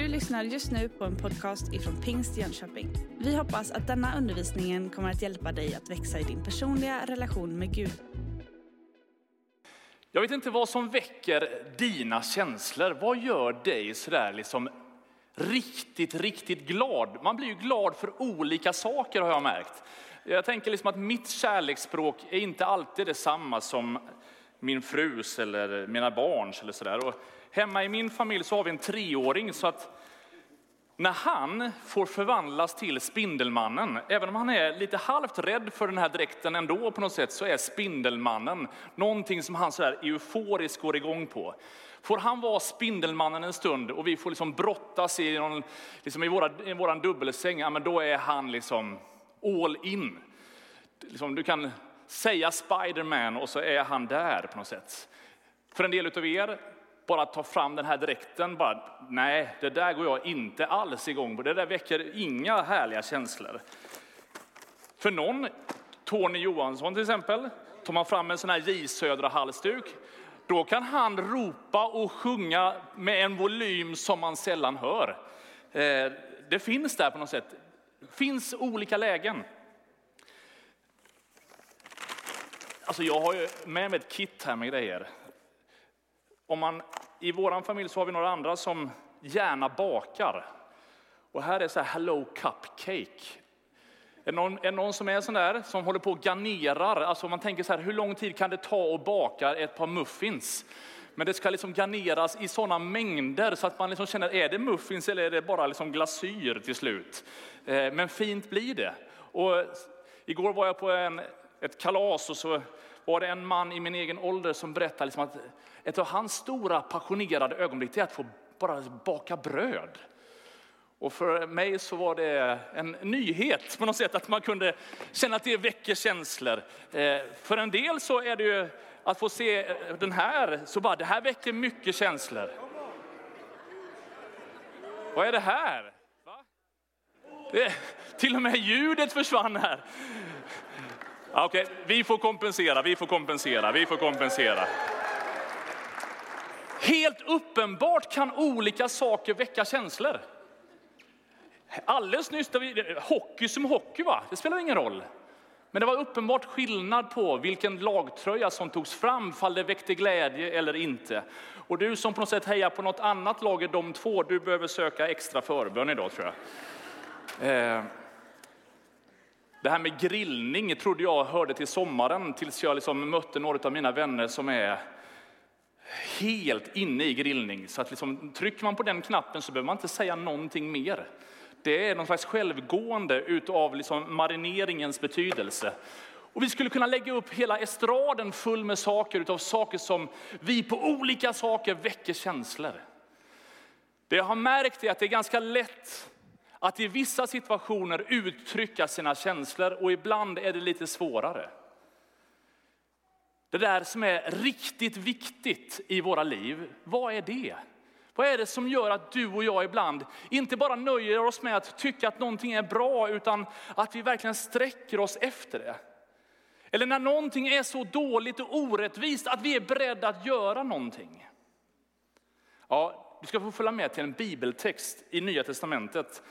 Du lyssnar just nu på en podcast ifrån Pingst Jönköping. Vi hoppas att denna undervisning kommer att hjälpa dig att växa i din personliga relation med Gud. Jag vet inte vad som väcker dina känslor. Vad gör dig sådär liksom riktigt, riktigt glad? Man blir ju glad för olika saker har jag märkt. Jag tänker liksom att mitt kärleksspråk är inte alltid detsamma som min frus eller mina barns eller sådär. Och hemma i min familj så har vi en treåring så att när han får förvandlas till Spindelmannen, även om han är lite halvt rädd för den här dräkten ändå på något sätt, så är Spindelmannen någonting som han så här euforiskt går igång på. Får han vara Spindelmannen en stund och vi får liksom brottas i, någon, liksom i, våra, i våran dubbelsäng, ja, men då är han liksom all in. Liksom, du kan säga Spiderman och så är han där på något sätt. För en del av er bara ta fram den här dräkten, bara, nej, det där går jag inte alls igång på. Det där väcker inga härliga känslor. För någon, Tony Johansson till exempel, tar man fram en sån här J Södra-halsduk, då kan han ropa och sjunga med en volym som man sällan hör. Eh, det finns där på något sätt. Det finns olika lägen. Alltså jag har ju med mig ett kit här med grejer. Om man, i vår familj så har vi några andra som gärna bakar. Och här är så här Hello Cupcake. Är någon, är någon som är sån där, som håller på och garnerar? Alltså man tänker så här, hur lång tid kan det ta att baka ett par muffins? Men det ska liksom garneras i sådana mängder så att man liksom känner, är det muffins eller är det bara liksom glasyr till slut? Eh, men fint blir det. Och igår var jag på en, ett kalas och så var det en man i min egen ålder som berättade liksom att ett av hans stora passionerade ögonblick är att få bara baka bröd. Och för mig så var det en nyhet på något sätt att man kunde känna att det väcker känslor. Eh, för en del så är det ju att få se eh, den här, så bara det här väcker mycket känslor. Vad är det här? Det, till och med ljudet försvann här. Okej, okay, vi får kompensera, vi får kompensera, vi får kompensera. Helt uppenbart kan olika saker väcka känslor. Alldeles nyss, vi, hockey som hockey va, det spelar ingen roll. Men det var uppenbart skillnad på vilken lagtröja som togs fram, fall det väckte glädje eller inte. Och du som på något sätt hejar på något annat lag än de två, du behöver söka extra förbön idag tror jag. Eh. Det här med grillning trodde jag hörde till sommaren tills jag liksom mötte några av mina vänner som är helt inne i grillning. Så att liksom, trycker man på den knappen så behöver man inte säga någonting mer. Det är någon slags självgående utav liksom marineringens betydelse. Och vi skulle kunna lägga upp hela estraden full med saker utav saker som vi på olika saker väcker känslor. Det jag har märkt är att det är ganska lätt att i vissa situationer uttrycka sina känslor och ibland är det lite svårare. Det där som är riktigt viktigt i våra liv, vad är det? Vad är det som gör att du och jag ibland inte bara nöjer oss med att tycka att någonting är bra, utan att vi verkligen sträcker oss efter det? Eller när någonting är så dåligt och orättvist att vi är beredda att göra någonting. Ja, du ska få följa med till en bibeltext i Nya Testamentet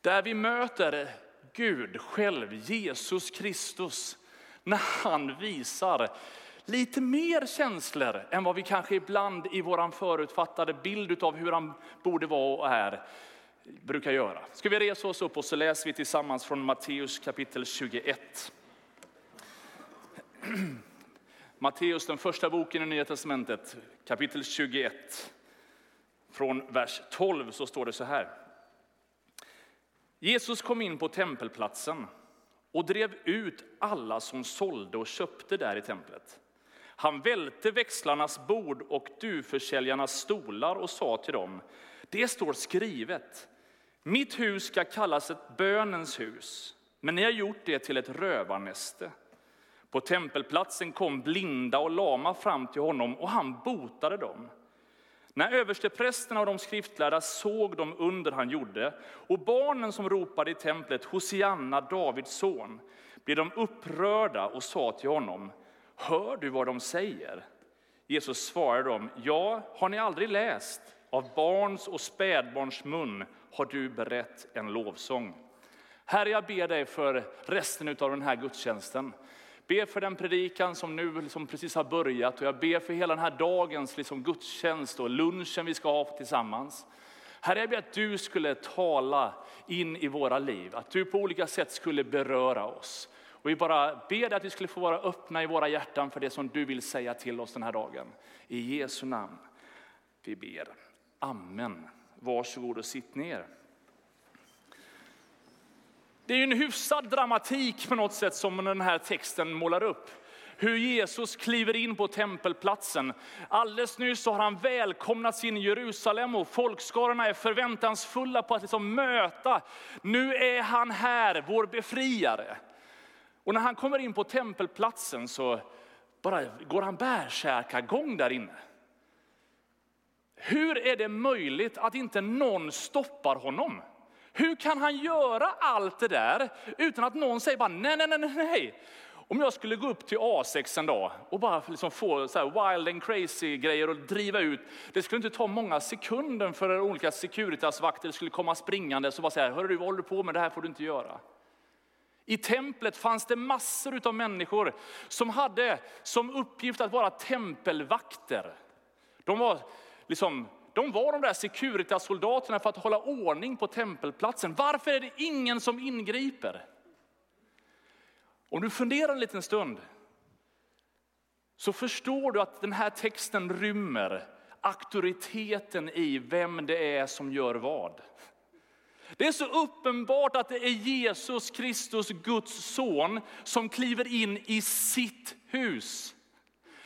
där vi möter Gud själv, Jesus Kristus, när han visar lite mer känslor än vad vi kanske ibland i vår förutfattade bild av hur han borde vara och är brukar göra. Ska vi resa oss upp och så läser vi tillsammans från Matteus kapitel 21. Matteus, den första boken i Nya Testamentet, kapitel 21. Från vers 12 så står det så här. Jesus kom in på tempelplatsen och drev ut alla som sålde och köpte där i templet. Han välte växlarnas bord och duvförsäljarnas stolar och sa till dem, det står skrivet, mitt hus ska kallas ett bönens hus, men ni har gjort det till ett rövarnäste. På tempelplatsen kom blinda och lama fram till honom och han botade dem. När översteprästerna och de skriftlärda såg de under han gjorde och barnen som ropade i templet Hosianna, Davids son, blev de upprörda och sa till honom, hör du vad de säger? Jesus svarade dem, ja, har ni aldrig läst? Av barns och spädbarns mun har du berett en lovsång. Herre, jag ber dig för resten av den här gudstjänsten ber för den predikan som nu liksom precis har börjat och jag ber för hela den här dagens liksom gudstjänst och lunchen vi ska ha tillsammans. Herre, jag ber att du skulle tala in i våra liv, att du på olika sätt skulle beröra oss. Och vi bara ber dig att vi skulle få vara öppna i våra hjärtan för det som du vill säga till oss den här dagen. I Jesu namn vi ber. Amen. Varsågod och sitt ner. Det är en hyfsad dramatik på något sätt som den här texten målar upp. Hur Jesus kliver in på tempelplatsen. Alldeles nyss har han välkomnats in i Jerusalem och folkskarorna är förväntansfulla på att liksom möta. Nu är han här, vår befriare. Och när han kommer in på tempelplatsen så bara går han bärsärkagång där inne. Hur är det möjligt att inte någon stoppar honom? Hur kan han göra allt det där utan att någon säger bara nej, nej, nej, nej. Om jag skulle gå upp till A6 en dag och bara liksom få så wild and crazy grejer och driva ut. Det skulle inte ta många sekunder för olika Securitas-vakter skulle komma springande och bara säga, hörru du vad håller du på med, det här får du inte göra. I templet fanns det massor av människor som hade som uppgift att vara tempelvakter. De var liksom de var de där Securitas-soldaterna för att hålla ordning på tempelplatsen. Varför är det ingen som ingriper? Om du funderar en liten stund så förstår du att den här texten rymmer auktoriteten i vem det är som gör vad. Det är så uppenbart att det är Jesus Kristus, Guds son, som kliver in i sitt hus.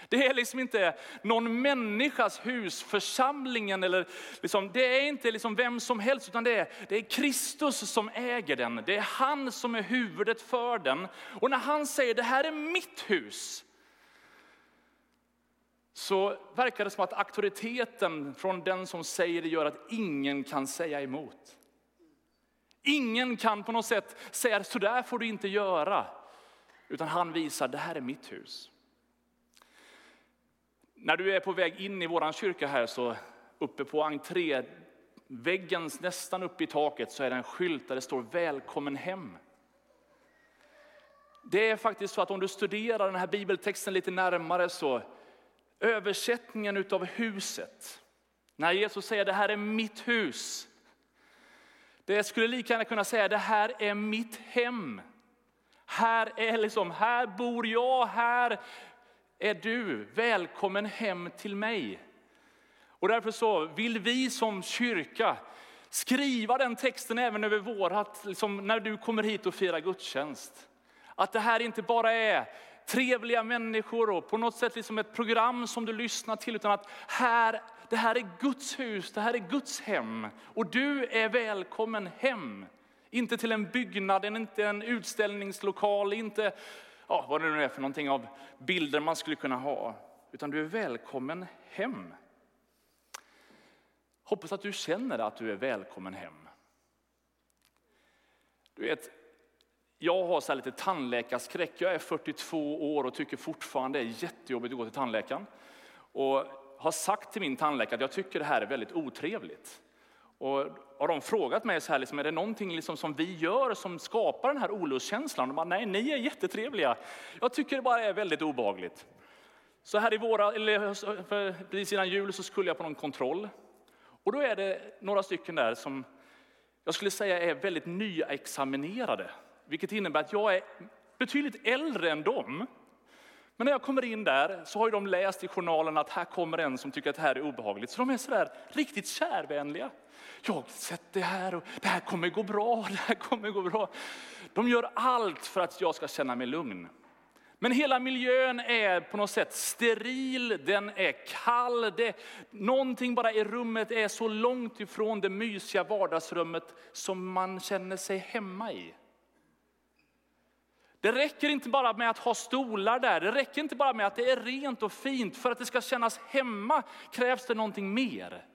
Det är liksom inte någon människas hus, församlingen, eller liksom, det är inte liksom vem som helst, utan det är, det är Kristus som äger den. Det är han som är huvudet för den. Och när han säger det här är mitt hus, så verkar det som att auktoriteten från den som säger det gör att ingen kan säga emot. Ingen kan på något sätt säga så där får du inte göra. Utan han visar det här är mitt hus. När du är på väg in i vår kyrka här så uppe på entréväggen nästan uppe i taket så är det en skylt där det står välkommen hem. Det är faktiskt så att om du studerar den här bibeltexten lite närmare så översättningen utav huset. När Jesus säger det här är mitt hus. Det skulle lika gärna kunna säga det här är mitt hem. Här är liksom, här bor jag, här är du välkommen hem till mig. Och därför så vill vi som kyrka skriva den texten även över vårat, liksom när du kommer hit och firar gudstjänst. Att det här inte bara är trevliga människor och på något sätt liksom ett program som du lyssnar till, utan att här, det här är Guds hus, det här är Guds hem. Och du är välkommen hem. Inte till en byggnad, inte en utställningslokal, inte ja, vad det nu är för någonting av bilder man skulle kunna ha. Utan du är välkommen hem. Hoppas att du känner att du är välkommen hem. Du vet, jag har så lite tandläkarskräck. Jag är 42 år och tycker fortfarande det är jättejobbigt att gå till tandläkaren. Och har sagt till min tandläkare att jag tycker det här är väldigt otrevligt. Och har de frågat mig så här, liksom, är det någonting liksom som vi gör som skapar den här olustkänslan? De bara, nej, ni är jättetrevliga. Jag tycker det bara är väldigt obagligt. Så här i våra, eller precis innan jul så skulle jag på någon kontroll. Och då är det några stycken där som jag skulle säga är väldigt nyexaminerade. Vilket innebär att jag är betydligt äldre än dem. Men när jag kommer in där så har de läst i journalen att här kommer en som tycker att det här är obehagligt. Så de är sådär riktigt kärvänliga. Jag har sett det här och det här kommer gå bra, det här kommer gå bra. De gör allt för att jag ska känna mig lugn. Men hela miljön är på något sätt steril, den är kall. Det, någonting bara i rummet är så långt ifrån det mysiga vardagsrummet som man känner sig hemma i. Det räcker inte bara med att ha stolar där, det räcker inte bara med att det är rent och fint. För att det ska kännas hemma krävs det någonting mer.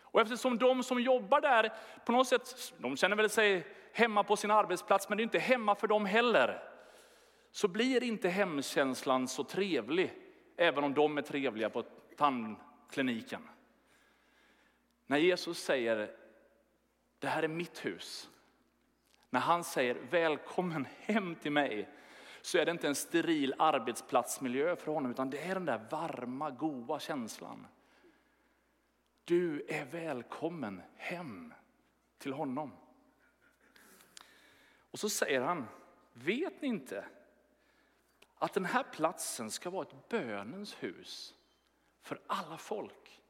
Och eftersom de som jobbar där på något sätt, de känner väl sig hemma på sin arbetsplats, men det är inte hemma för dem heller. Så blir inte hemkänslan så trevlig, även om de är trevliga på tandkliniken. När Jesus säger, det här är mitt hus. När han säger välkommen hem till mig, så är det inte en steril arbetsplatsmiljö för honom, utan det är den där varma, goa känslan. Du är välkommen hem till honom. Och så säger han, vet ni inte att den här platsen ska vara ett bönens hus för alla folk?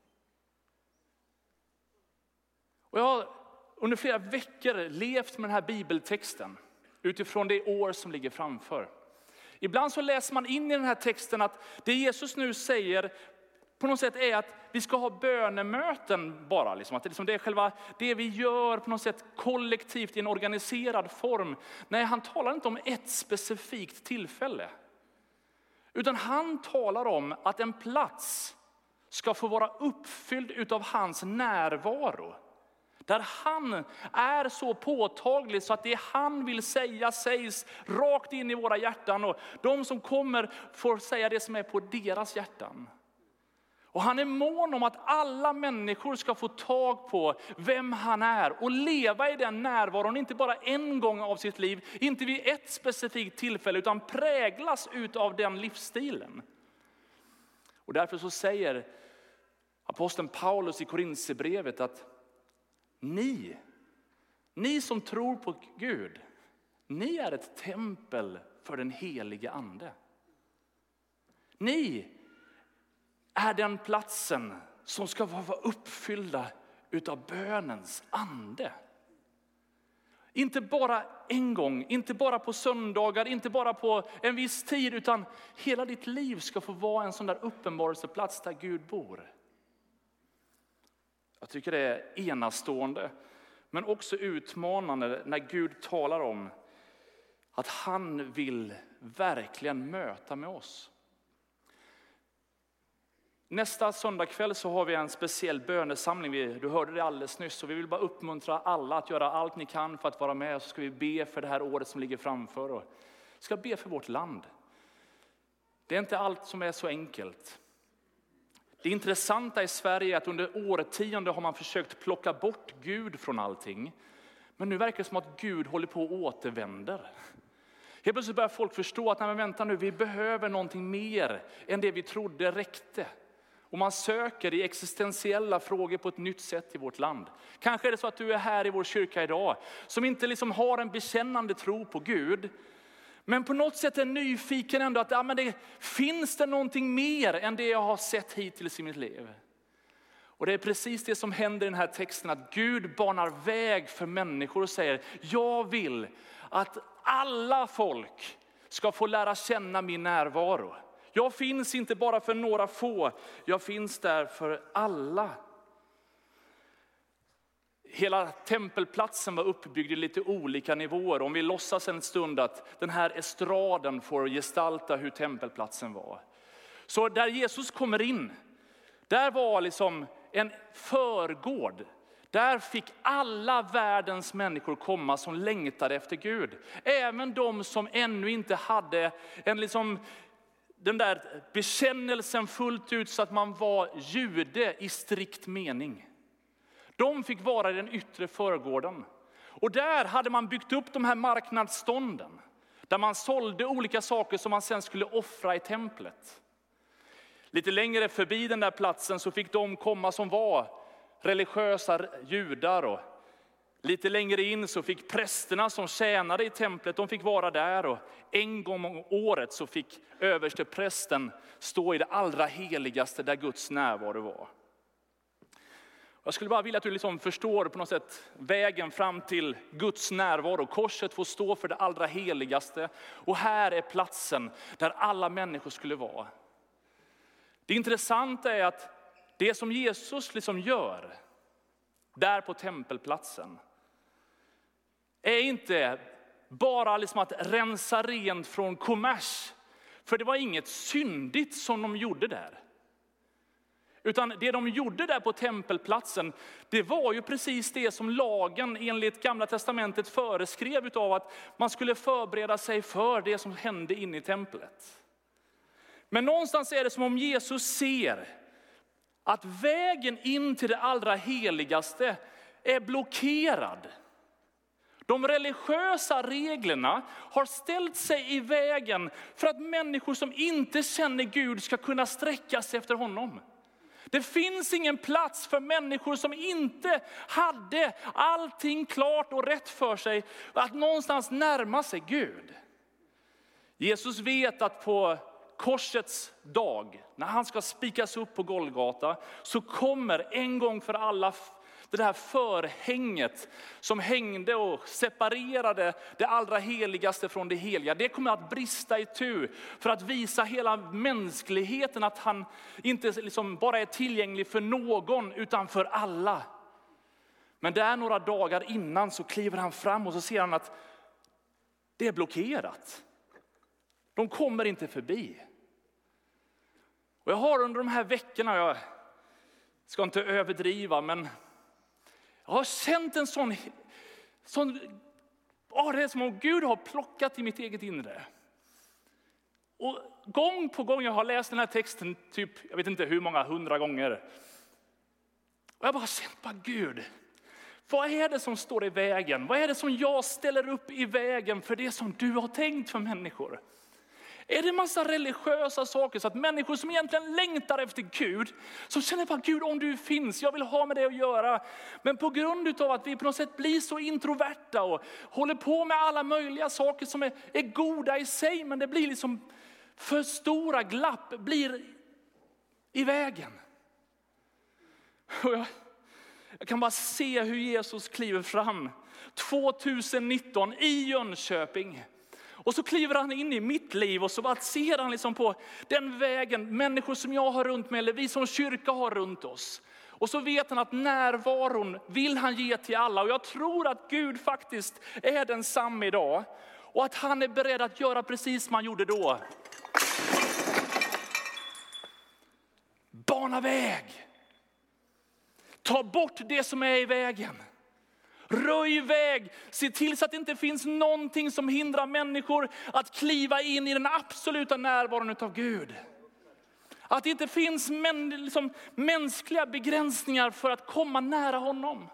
Och jag under flera veckor levt med den här bibeltexten utifrån det år som ligger framför. Ibland så läser man in i den här texten att det Jesus nu säger på något sätt är att vi ska ha bönemöten bara. Liksom. Att det, liksom det är själva det vi gör på något sätt kollektivt i en organiserad form. Nej, han talar inte om ett specifikt tillfälle. Utan han talar om att en plats ska få vara uppfylld av hans närvaro. Där han är så påtaglig så att det han vill säga sägs rakt in i våra hjärtan. Och de som kommer får säga det som är på deras hjärtan. Och han är mån om att alla människor ska få tag på vem han är och leva i den närvaron, inte bara en gång av sitt liv, inte vid ett specifikt tillfälle, utan präglas av den livsstilen. Och därför så säger aposteln Paulus i Korinthierbrevet att ni, ni som tror på Gud, ni är ett tempel för den helige ande. Ni är den platsen som ska vara uppfyllda utav bönens ande. Inte bara en gång, inte bara på söndagar, inte bara på en viss tid, utan hela ditt liv ska få vara en sån där uppenbarelseplats där Gud bor. Jag tycker det är enastående, men också utmanande när Gud talar om att han vill verkligen möta med oss. Nästa söndagkväll så har vi en speciell bönesamling. Du hörde det alldeles nyss. Så vi vill bara uppmuntra alla att göra allt ni kan för att vara med. Så ska vi be för det här året som ligger framför oss. Vi ska be för vårt land. Det är inte allt som är så enkelt. Det intressanta i Sverige är att under årtionden har man försökt plocka bort Gud från allting. Men nu verkar det som att Gud håller på att återvänder. Helt plötsligt börjar folk förstå att nej, men vänta nu, vi behöver någonting mer än det vi trodde räckte. Och man söker i existentiella frågor på ett nytt sätt i vårt land. Kanske är det så att du är här i vår kyrka idag som inte liksom har en bekännande tro på Gud. Men på något sätt är nyfiken ändå att ja, men det, finns det någonting mer än det jag har sett hittills i mitt liv? Och det är precis det som händer i den här texten, att Gud banar väg för människor och säger, jag vill att alla folk ska få lära känna min närvaro. Jag finns inte bara för några få, jag finns där för alla. Hela tempelplatsen var uppbyggd i lite olika nivåer. Om vi låtsas en stund att den här estraden får gestalta hur tempelplatsen var. Så där Jesus kommer in, där var liksom en förgård. Där fick alla världens människor komma som längtade efter Gud. Även de som ännu inte hade en liksom den där bekännelsen fullt ut så att man var jude i strikt mening. De fick vara i den yttre förgården. Och där hade man byggt upp de här marknadsstånden. Där man sålde olika saker som man sen skulle offra i templet. Lite längre förbi den där platsen så fick de komma som var religiösa judar och Lite längre in så fick prästerna som tjänade i templet, de fick vara där och en gång om året så fick överste prästen stå i det allra heligaste där Guds närvaro var. Jag skulle bara vilja att du liksom förstår på något sätt vägen fram till Guds närvaro. Korset får stå för det allra heligaste och här är platsen där alla människor skulle vara. Det intressanta är att det som Jesus liksom gör där på tempelplatsen, är inte bara liksom att rensa rent från kommers. För det var inget syndigt som de gjorde där. Utan det de gjorde där på tempelplatsen, det var ju precis det som lagen enligt gamla testamentet föreskrev av att man skulle förbereda sig för det som hände inne i templet. Men någonstans är det som om Jesus ser att vägen in till det allra heligaste är blockerad. De religiösa reglerna har ställt sig i vägen för att människor som inte känner Gud ska kunna sträcka sig efter honom. Det finns ingen plats för människor som inte hade allting klart och rätt för sig att någonstans närma sig Gud. Jesus vet att på korsets dag, när han ska spikas upp på Golgata, så kommer en gång för alla det här förhänget som hängde och separerade det allra heligaste från det heliga. Det kommer att brista i tu för att visa hela mänskligheten att han inte liksom bara är tillgänglig för någon utan för alla. Men där några dagar innan så kliver han fram och så ser han att det är blockerat. De kommer inte förbi. Och jag har under de här veckorna, jag ska inte överdriva, men jag har känt en sån, sån oh, det är som om Gud har plockat i mitt eget inre. Och gång på gång jag har läst den här texten, typ, jag vet inte hur många hundra gånger. Och jag har bara känt, bara Gud, vad är det som står i vägen? Vad är det som jag ställer upp i vägen för det som du har tänkt för människor? Är det en massa religiösa saker så att människor som egentligen längtar efter Gud, som känner bara Gud om du finns, jag vill ha med dig att göra. Men på grund av att vi på något sätt blir så introverta och håller på med alla möjliga saker som är, är goda i sig, men det blir liksom för stora glapp blir i vägen. Jag, jag kan bara se hur Jesus kliver fram 2019 i Jönköping och så kliver han in i mitt liv och så bara ser han liksom på den vägen, människor som jag har runt mig eller vi som kyrka har runt oss. Och så vet han att närvaron vill han ge till alla. Och jag tror att Gud faktiskt är densamme idag. Och att han är beredd att göra precis som han gjorde då. Bana väg. Ta bort det som är i vägen. Röj väg, se till så att det inte finns någonting som hindrar människor att kliva in i den absoluta närvaron av Gud. Att det inte finns män, liksom, mänskliga begränsningar för att komma nära honom.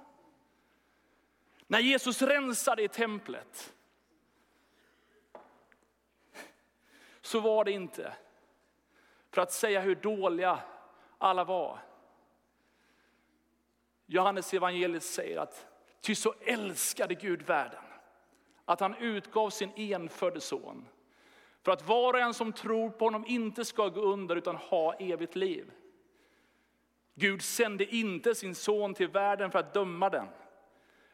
När Jesus rensade i templet så var det inte för att säga hur dåliga alla var. Johannes evangeliet säger att Ty så älskade Gud världen att han utgav sin enfödde son. För att var och en som tror på honom inte ska gå under utan ha evigt liv. Gud sände inte sin son till världen för att döma den.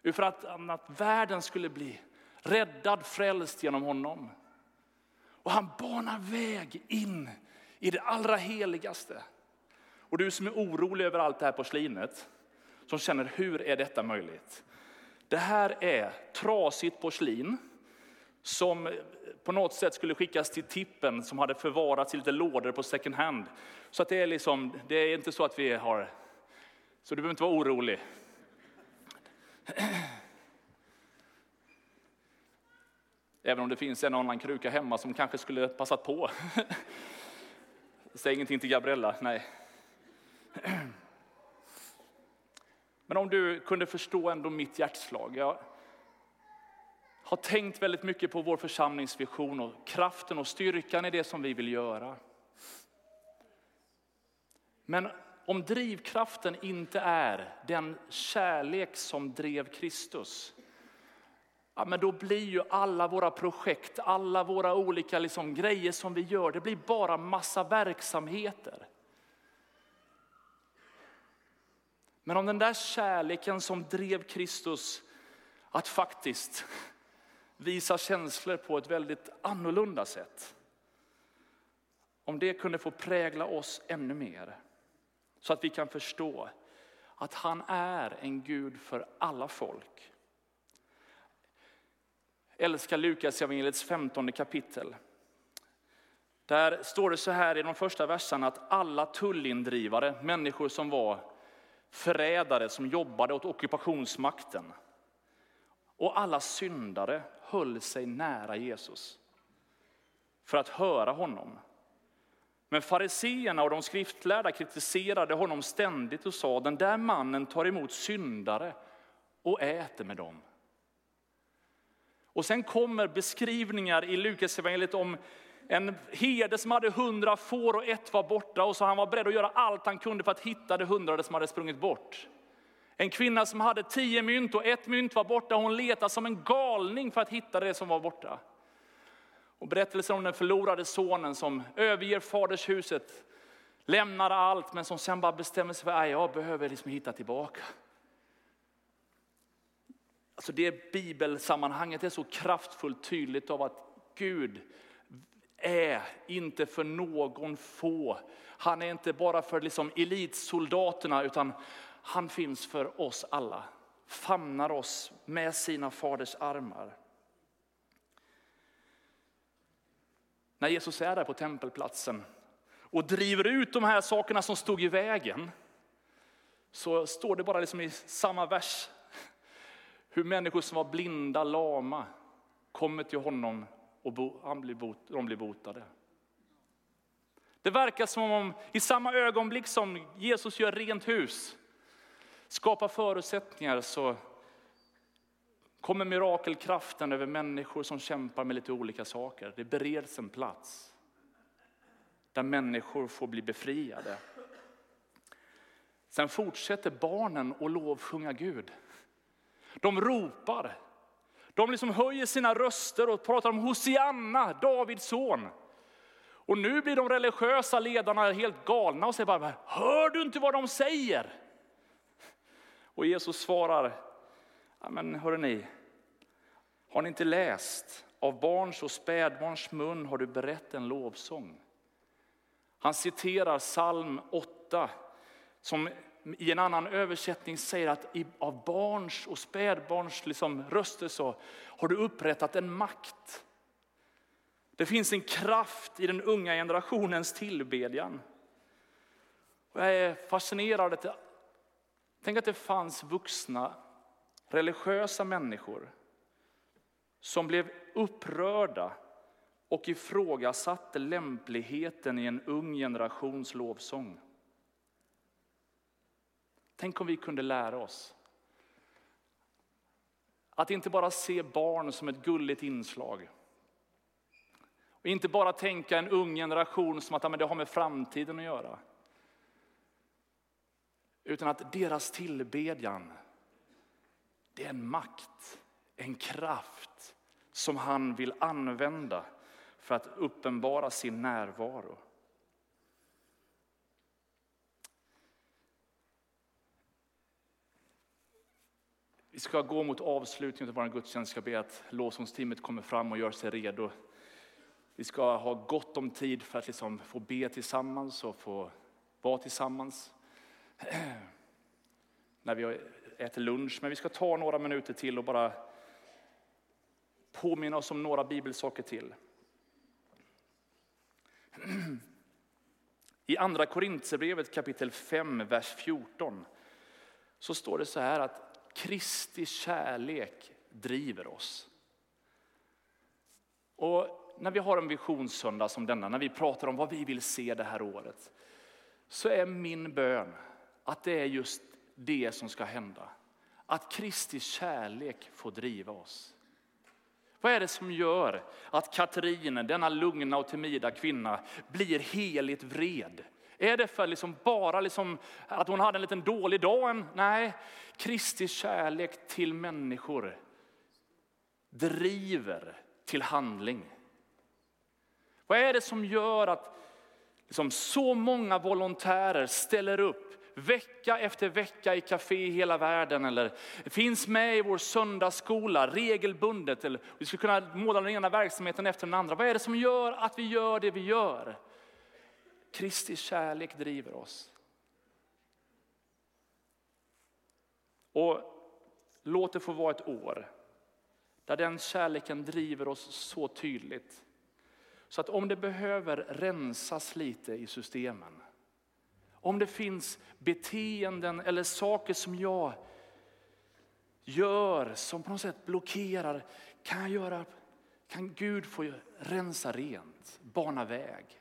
Utan för att, att världen skulle bli räddad, frälst genom honom. Och han banar väg in i det allra heligaste. Och du som är orolig över allt det här porslinet, som känner hur är detta möjligt? Det här är trasigt porslin som på något sätt skulle skickas till tippen som hade förvarats i lite lådor på second hand. Så att det, är liksom, det är inte så att vi har... Så du behöver inte vara orolig. Även om det finns en annan kruka hemma som kanske skulle passat på. Säg ingenting till Gabriella, nej. Men om du kunde förstå ändå mitt hjärtslag. Jag har tänkt väldigt mycket på vår församlingsvision och kraften och styrkan i det som vi vill göra. Men om drivkraften inte är den kärlek som drev Kristus, ja, men då blir ju alla våra projekt, alla våra olika liksom grejer som vi gör, det blir bara massa verksamheter. Men om den där kärleken som drev Kristus att faktiskt visa känslor på ett väldigt annorlunda sätt. Om det kunde få prägla oss ännu mer. Så att vi kan förstå att han är en Gud för alla folk. älskar Lukas evangeliets 15 kapitel. Där står det så här i de första verserna att alla tullindrivare, människor som var förrädare som jobbade åt ockupationsmakten. Och alla syndare höll sig nära Jesus för att höra honom. Men fariseerna och de skriftlärda kritiserade honom ständigt och sa, den där mannen tar emot syndare och äter med dem. Och sen kommer beskrivningar i Lukas evangeliet om en herde som hade hundra får och ett var borta och så han var beredd att göra allt han kunde för att hitta det hundrade som hade sprungit bort. En kvinna som hade tio mynt och ett mynt var borta, hon letade som en galning för att hitta det som var borta. Och berättelsen om den förlorade sonen som överger fadershuset, lämnar allt men som sen bara bestämmer sig för att jag behöver liksom hitta tillbaka. Alltså det bibelsammanhanget är så kraftfullt tydligt av att Gud är inte för någon få. Han är inte bara för liksom elitsoldaterna utan han finns för oss alla. Famnar oss med sina faders armar. När Jesus är där på tempelplatsen och driver ut de här sakerna som stod i vägen. Så står det bara liksom i samma vers hur människor som var blinda, lama kommer till honom och han blir bot, de blir botade. Det verkar som om i samma ögonblick som Jesus gör rent hus, skapar förutsättningar så kommer mirakelkraften över människor som kämpar med lite olika saker. Det bereds en plats där människor får bli befriade. Sen fortsätter barnen att lovsjunga Gud. De ropar. De liksom höjer sina röster och pratar om Hosianna, Davids son. Och nu blir de religiösa ledarna helt galna och säger bara, hör du inte vad de säger? Och Jesus svarar, ja, men hörru ni, har ni inte läst? Av barns och spädbarns mun har du berett en lovsång. Han citerar psalm 8 som i en annan översättning säger att av barns och spädbarns liksom röster så har du upprättat en makt. Det finns en kraft i den unga generationens tillbedjan. Och jag är fascinerad. Tänk att det fanns vuxna religiösa människor som blev upprörda och ifrågasatte lämpligheten i en ung generations lovsång. Tänk om vi kunde lära oss att inte bara se barn som ett gulligt inslag. Och inte bara tänka en ung generation som att det har med framtiden att göra. Utan att deras tillbedjan, det är en makt, en kraft som han vill använda för att uppenbara sin närvaro. Vi ska gå mot avslutningen av vår gudstjänst. Jag ska be att lovsångsteamet kommer fram och gör sig redo. Vi ska ha gott om tid för att liksom få be tillsammans och få vara tillsammans när vi äter lunch. Men vi ska ta några minuter till och bara påminna oss om några bibelsaker till. I andra Korintierbrevet kapitel 5, vers 14 så står det så här att Kristi kärlek driver oss. Och när vi har en visionssöndag som denna, när vi pratar om vad vi vill se det här året, så är min bön att det är just det som ska hända. Att Kristi kärlek får driva oss. Vad är det som gör att Katrin, denna lugna och timida kvinna, blir heligt vred? Är det för liksom bara liksom att hon hade en liten dålig dag? Nej, Kristi kärlek till människor driver till handling. Vad är det som gör att liksom så många volontärer ställer upp vecka efter vecka i café i hela världen eller finns med i vår söndagsskola regelbundet. Eller vi skulle kunna måla den ena verksamheten efter den andra. Vad är det som gör att vi gör det vi gör? Kristi kärlek driver oss. Och låt det få vara ett år där den kärleken driver oss så tydligt. Så att om det behöver rensas lite i systemen, om det finns beteenden eller saker som jag gör som på något sätt blockerar, kan, jag göra, kan Gud få rensa rent, bana väg.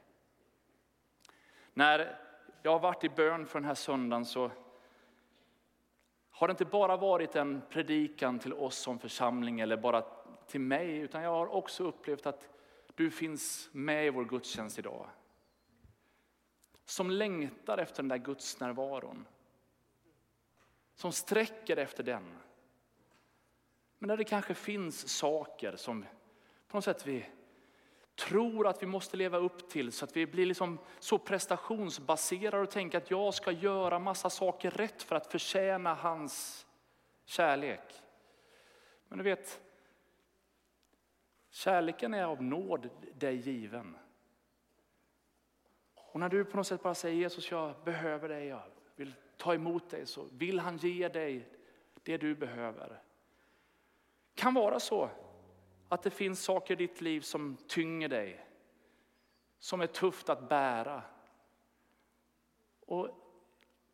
När jag har varit i bön för den här söndagen så har det inte bara varit en predikan till oss som församling eller bara till mig, utan jag har också upplevt att du finns med i vår gudstjänst idag. Som längtar efter den där gudsnärvaron. Som sträcker efter den. Men där det kanske finns saker som på något sätt vi tror att vi måste leva upp till så att vi blir liksom så prestationsbaserade och tänker att jag ska göra massa saker rätt för att förtjäna hans kärlek. Men du vet, kärleken är av nåd dig given. Och när du på något sätt bara säger Jesus jag behöver dig, jag vill ta emot dig så vill han ge dig det du behöver. Kan vara så att det finns saker i ditt liv som tynger dig, som är tufft att bära. Och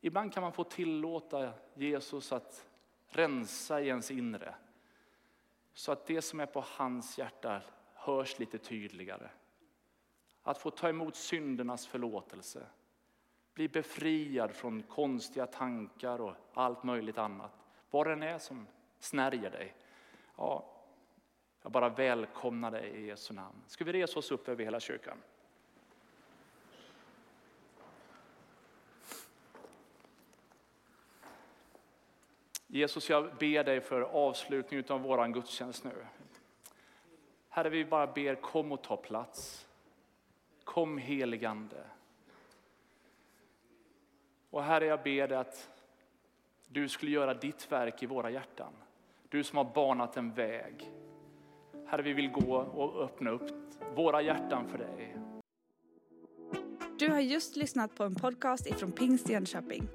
ibland kan man få tillåta Jesus att rensa i ens inre. Så att det som är på hans hjärta hörs lite tydligare. Att få ta emot syndernas förlåtelse. Bli befriad från konstiga tankar och allt möjligt annat. Vad den är som snärjer dig. Ja, jag bara välkomnar dig i Jesu namn. Ska vi resa oss upp över hela kyrkan? Jesus, jag ber dig för avslutningen av vår gudstjänst nu. Herre, vi bara ber kom och ta plats. Kom heligande. Och Herre, jag ber dig att du skulle göra ditt verk i våra hjärtan. Du som har banat en väg. Herre, vi vill gå och öppna upp våra hjärtan för dig. Du har just lyssnat på en podcast ifrån Pingst Jönköping.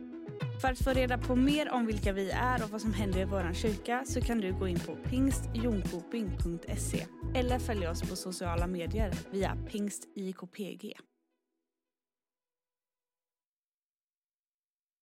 För att få reda på mer om vilka vi är och vad som händer i vår kyrka så kan du gå in på pingstjonkoping.se eller följa oss på sociala medier via pingstjkpg.